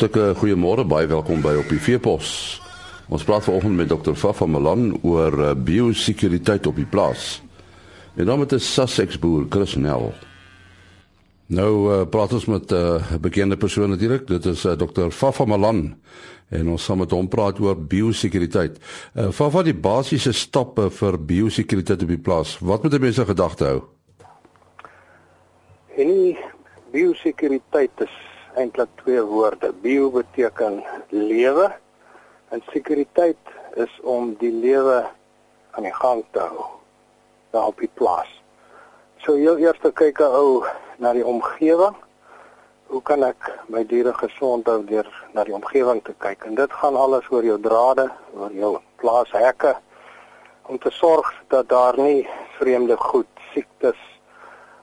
Hartlike goeiemôre, baie welkom by op die Veepos. Ons praat vanoggend met Dr. Fafa Malan oor uh, biosekuriteit op die plaas. En dan met 'n Sussex boer, Chris Nel. Nou uh, praat ons met 'n uh, bekende persoon natuurlik. Dit is uh, Dr. Fafa Malan en ons gaan met hom praat oor biosekuriteit. Uh, Fafa, die basiese stappe vir biosekuriteit op die plaas. Wat moet mense gedagte hou? En biosekuriteit is eintlik twee woorde. Bio beteken lewe en sekuriteit is om die lewe aan die gang te hou daar op die plaas. So heel eers kyk 'n ou na die omgewing. Hoe kan ek my diere gesond hou deur na die omgewing te kyk? En dit gaan alles oor jou drade, oor jou plaashekke om te sorg dat daar nie vreemde goed, siektes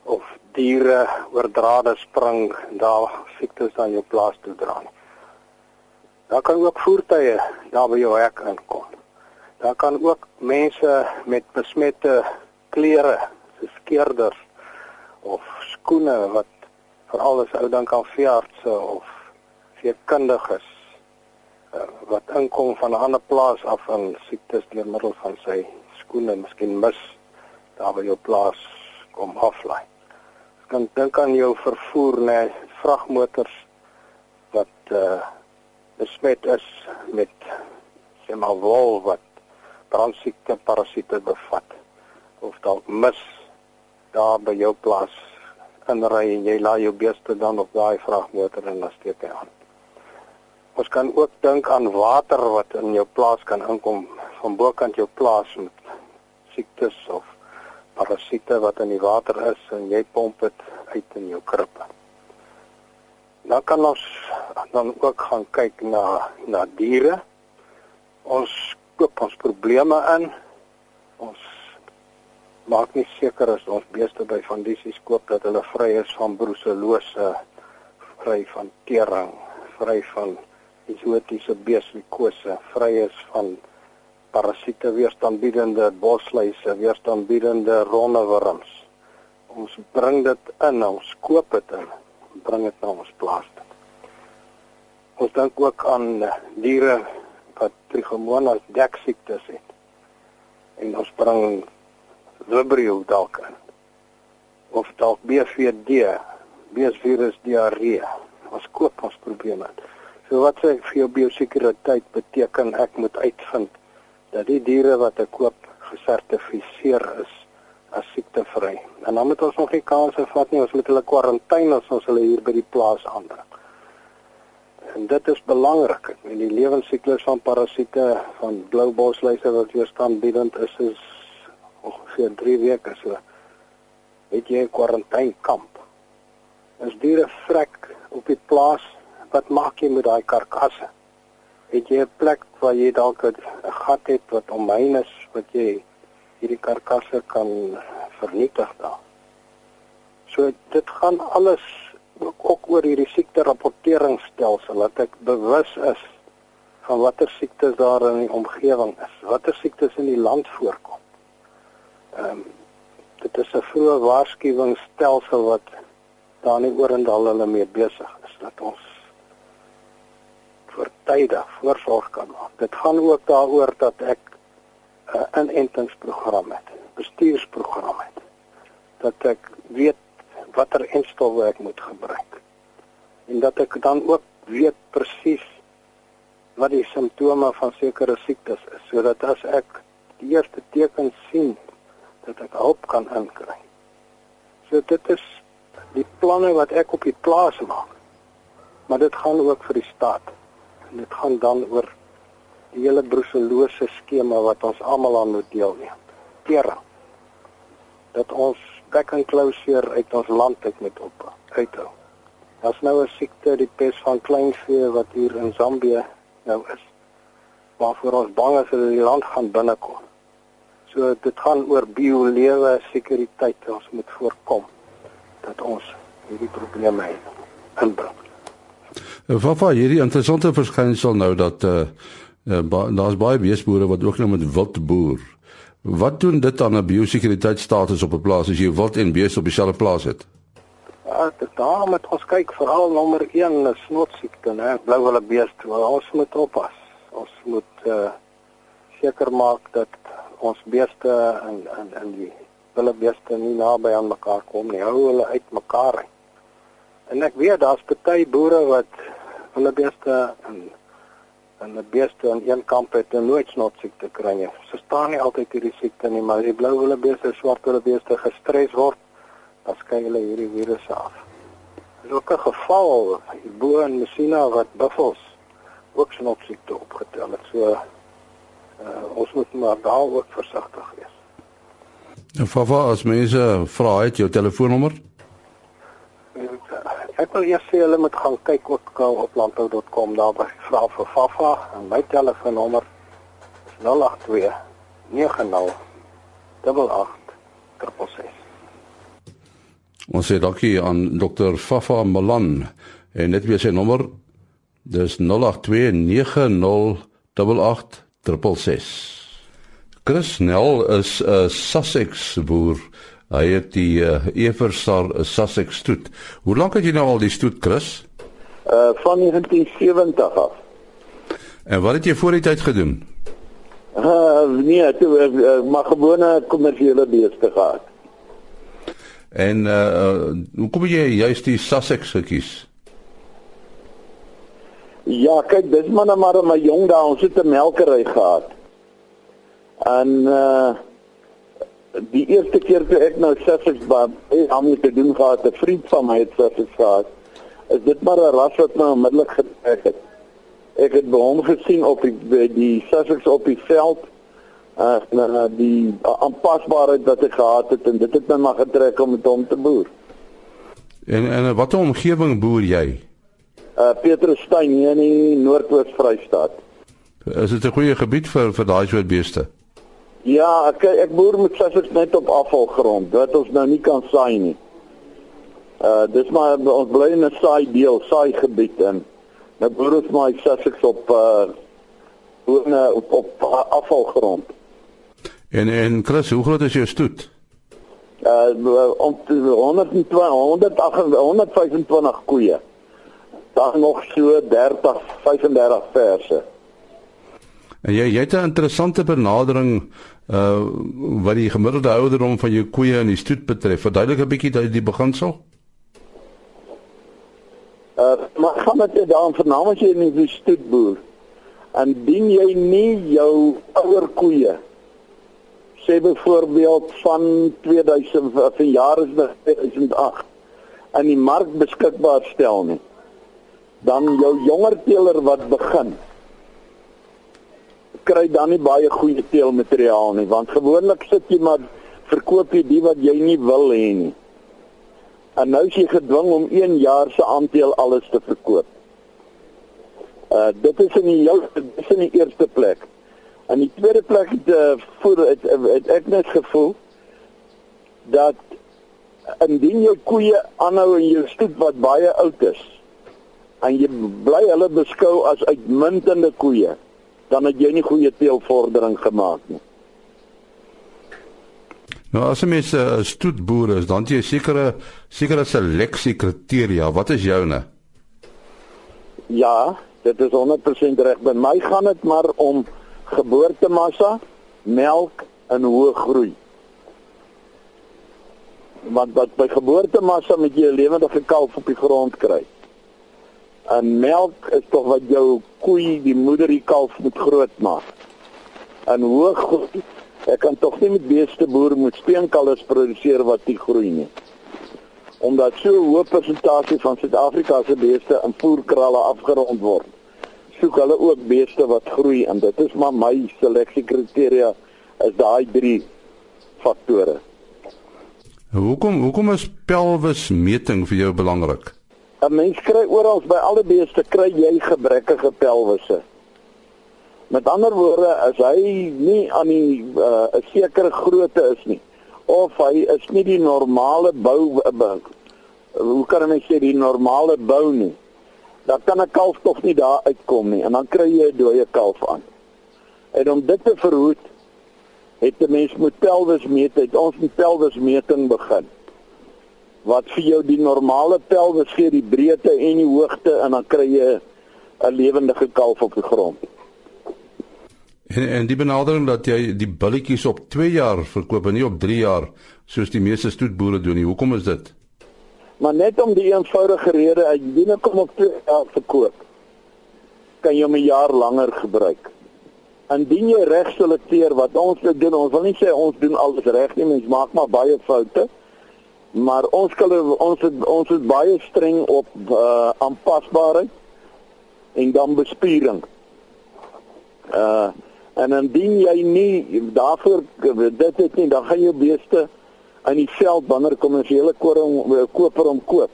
of diere oor drade spring en daar siektes aan jou plaas toe dra. Daar kan ook voertuie daar by jou hek inkom. Daar kan ook mense met besmette klere, so skeerders of skoene wat veral as ou dan kan veeartse of veekundiges uh, wat inkom van 'n ander plaas af van siektes deur middel van sy skoene, miskien mis daar by jou plaas kom aflaai kan dink aan jou vervoer nê vragmotors wat uh besmet is met sê maar wol wat brandsiekte parasiete bevat of dalk mis daar by jou plaas inry en jy laai jou beeste dan op daai vragmotor en dan steek hy aan. Ons kan ook dink aan water wat in jou plaas kan inkom van bokant jou plaas met siektes of parasiete wat in die water is en jy pomp dit uit in jou krippe. Dan kan ons dan ook gaan kyk na na diere. Ons koop ons probleme in. Ons maak nie seker as ons beeste by vandisies koop dat hulle vry is van bruselose, vry van tering, vry van exotiese beeslikose, vry is van parasiete weerstandbiedende bosluise, weerstandbiedende ronnewurms. Ons bring dit in, ons koop dit in, bring dit na ons plaas. Ons dink ook aan diere wat trichomonas deksiektes het. En ons bring Vibrio dalk in. Of dalk BVD, beesvirus diarree. Ons koop ons probleme. So wat sê ek vir jou biosekuriteit beteken ek moet uitvind dat die diere wat ek koop gesertifiseer is as siektevry. En dan moet ons nog nie kanse vat nie, ons moet hulle kwarantyne as ons hulle hier by die plaas aandring. En dit is belangrik. Ek meen die lewensiklus van parasiete van blou bosluise wat weerstandbiedend is is ongeveer 3 weke so. Het jy 'n kwarantainkamp? As diere vrek op die plaas, wat maak jy met daai karkasse? Het jy 'n plek waar jy dalk 'n gat het wat omheen is wat jy hierdie karkasse kan vernietig daar. So dit gaan alles ook, ook oor hierdie siekte rapporteringsstelsel dat ek bewus is van watter siektes daar in die omgewing is, watter siektes in die land voorkom. Ehm um, dit is 'n vroeë waarskuwingsstelsel wat daar nie oorendal hulle mee besig is dat ons voortydig voorsorg kan maak. Dit gaan ook daaroor dat ek 'n uh, inentingsprogram het, bestuursprogram het. Dat ek weet watter enstowwe ek moet gebruik. En dat ek dan ook weet presies wat die simptome van sekere siektes is, sodat as ek die eerste tekens sien dat ek hulp kan inkry. So dit is die planne wat ek op die plaas maak. Maar dit gaan ook vir die staat en dit gaan dan oor die hele bruselose skema wat ons almal aan moet deelneem. Tering. Dat ons back and closure uit ons land uit met op uithou. Daar's nou 'n siekte, die pes van kleinvee wat hier in Zambië nou is. Waarvoor ons bang is dat die land gaan binnekom. So dit gaan oor biolewe sekuriteit. Ons moet voorkom dat ons hierdie probleme inbring. Wat hierdie interessante verskynsel nou dat uh, uh ba daar's baie beesboere wat ook nou met wild boer. Wat doen dit aan 'n biosekuriteitsstatus op 'n plaas as jy wild en beeste op dieselfde plaas het? Ja, dit daar moet ons kyk veral nommer 1 is snotsiekte, né? Blou hulle beeste. Ons moet oppas. Ons moet uh seker maak dat ons beeste en en en die hulle beeste nie naby aan mekaar kom nie. Hou hulle uit mekaar uit. En ek weet daar's baie boere wat hulle beeste en en die beeste aan een kamp het nooit snotsiekte kry nie. So staan nie altyd hierdie siekte nie, maar die blou hulle beeste, swart hulle beeste gestres word dan skei hulle hierdie virus af. Dis ook 'n geval bo in Messina wat buffels ook snopsiekte opgetel het. So uh, ons moet maar daar ook versigtig wees. Fafa, as mense vra het jou telefoonnommer? Ek wil eers sê hulle moet gaan kyk op landbou.com daar by vra vir Fafa en my telefoonnommer is 082 90 88 666. Ons sê dankie aan Dr. Fafa Malan en net weer sy nommer dis 0829088666. Chris Nel is 'n Sussex boer. Hy het die uh, Eversar Sussex stoet. Hoe lank het jy nou al die stoet, Chris? Uh van 1970 af. En wat het jy voor die tyd gedoen? Uh nee, toe uh, maar gewone kommersiële beeste gehad. En uh hoe kom jy juist die Sussex gekies? Ja, kyk, dis maar net maar my jong dae, ons het 'n melkery gehad. En uh die eerste keer toe ek nou Sussex baan, ek het met te doen gehad, 'n vriend van my het Sussex gehad. Is dit maar 'n ras wat my onmiddellik getrek het. Ek het by hom gesien op die die Sussex op die veld uh, uh die aanpasbaarheid wat ek gehad het en dit het my maar getrek om met hom te boer. En en watter omgewing boer jy? Uh Petrusstein hier in die Noordwes Vrystaat. Is dit 'n goeie gebied vir vir daai soort beeste? Ja, ek ek boer met sessies net op afvalgrond wat ons nou nie kan saai nie. Uh dis maar ons bly in 'n saai deel, saai gebied en nou boer ons maar sessies op uh op, op afvalgrond. En en Chris, hoe groot is jou stoet? Uh om 120 125 koeie. Dan nog so 30 35 verse. En jy jy het 'n interessante benadering uh wat die gemiddelde ouderdom van jou koeie in die stoet betref. Verduidelik 'n bietjie daai die beginsel. Uh maar gaan dit dan vernaam as jy in die stoet boer? En dien jy nie jou ouer koeie sê byvoorbeeld van 2000 vir jare is dit 2008 in die mark beskikbaar stel nie dan jou jonger teeler wat begin kry dan nie baie goeie teelmateriaal nie want gewoonlik sit jy maar verkoop jy die wat jy nie wil hê nie. En nou is jy gedwing om 1 jaar se aandeel alles te verkoop. Uh dit is in die jou dit is in die eerste plek. In die tweede plek het uh, voor het, het ek net gevoel dat indien jou koeie aanhou in jou stoet wat baie oud is en jy bly hulle beskou as uitmuntende koeie, dan het jy nie goeie teelvordering gemaak nie. Nou as jy mens 'n uh, stoetboer is, dan jy sekere sekere seleksie kriteria. Wat is joune? Ja, dit is 100% reg. By my gaan dit maar om geboortemassa, melk en hoë groei. Want wat by geboortemassa met jy 'n lewendige kalf op die grond kry. En melk is tog wat jou koei, die moeder die kalf moet groot maak. Hoë groei, ek kan tog nie met beeste boer moet speenkalvers produseer wat nie groei nie. Omdat so 'n hoë persentasie van Suid-Afrika se beeste in voerkralle afgerond word soek hulle ook beeste wat groei en dit is maar my seleksiekriteria is daai drie faktore. Hoekom hoekom is pelwismeting vir jou belangrik? 'n Mens kry oral by alle beeste kry jy gebrekkige pelwisse. Met ander woorde, as hy nie aan die uh, 'n uh, sekere grootte is nie of hy is nie die normale bou uh, hoe kan ek sê die normale bou nie dan kan 'n kalf tog nie daar uitkom nie en dan kry jy 'n dooie kalf aan. En om dit te verhoed, het 'n mens moet pelvis meet, het ons met pelvismeting begin. Wat vir jou die normale pelwis gee, die breedte en die hoogte en dan kry jy 'n lewendige kalf op die grond. En en die benadering dat jy die bulletjies op 2 jaar verkoop en nie op 3 jaar soos die meeste stoetboere doen nie. Hoekom is dit? Maar net om die eenvoudige rede, as jy dit kom op 2 jaar verkoop, kan jy hom 'n jaar langer gebruik. Indien jy reg selekteer wat ons doen, ons wil nie sê ons doen alles reg nie, mens maak maar baie foute maar ons kan ons het, ons is baie streng op uh aanpasbaarheid en dan bespiering. Uh en indien jy nie daarvoor dit het nie, dan gaan jou beeste in die veld wanneer kommersiële koring koper om koop,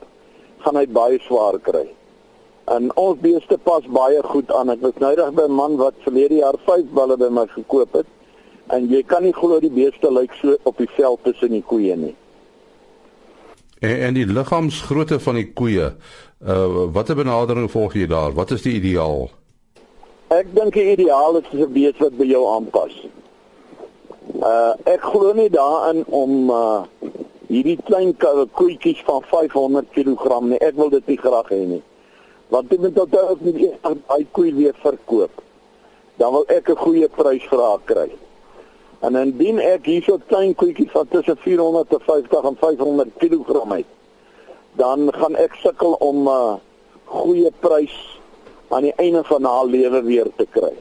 gaan hy baie swaar kry. En ons beeste pas baie goed aan. Ek was nou reg by 'n man wat verlede jaar 5 balle by my gekoop het. En jy kan nie glo die beeste lyk so op die veld tussen die koeie nie. En en die liggaamsgrootte van die koeie. Uh watter benadering volg jy daar? Wat is die ideaal? Ek dink die ideaal is 'n bees wat by jou aanpas. Uh ek glo nie daarin om uh hierdie klein koetjies van 500 kg nie. Ek wil dit nie graag hê nie. Want ek moet onthou as ek eers daai koei weer verkoop, dan wil ek 'n goeie prys vir haar kry. En indien ek hierso klein koetjies van tussen 450 en 500 kg het, dan gaan ek sukkel om 'n uh, goeie prys aan die einde van haar lewe weer te kry.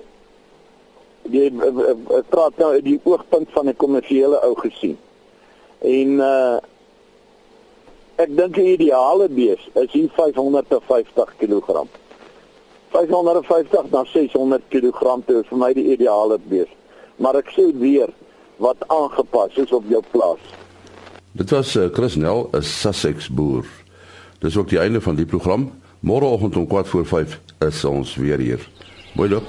Jy praat nou uit die oogpunt van 'n kommersiële ou gesien. En uh ek dink die ideale bees is hier 550 kg. 550 na 600 kg is vir my die ideale bees maar ek sê weer wat aangepas is op jou plaas. Dit was uh, Chris Nel, 'n Sussex boer. Dis ook die einde van die program. Môreoggend om 4 voor 5 is ons weer hier. Mooi loop.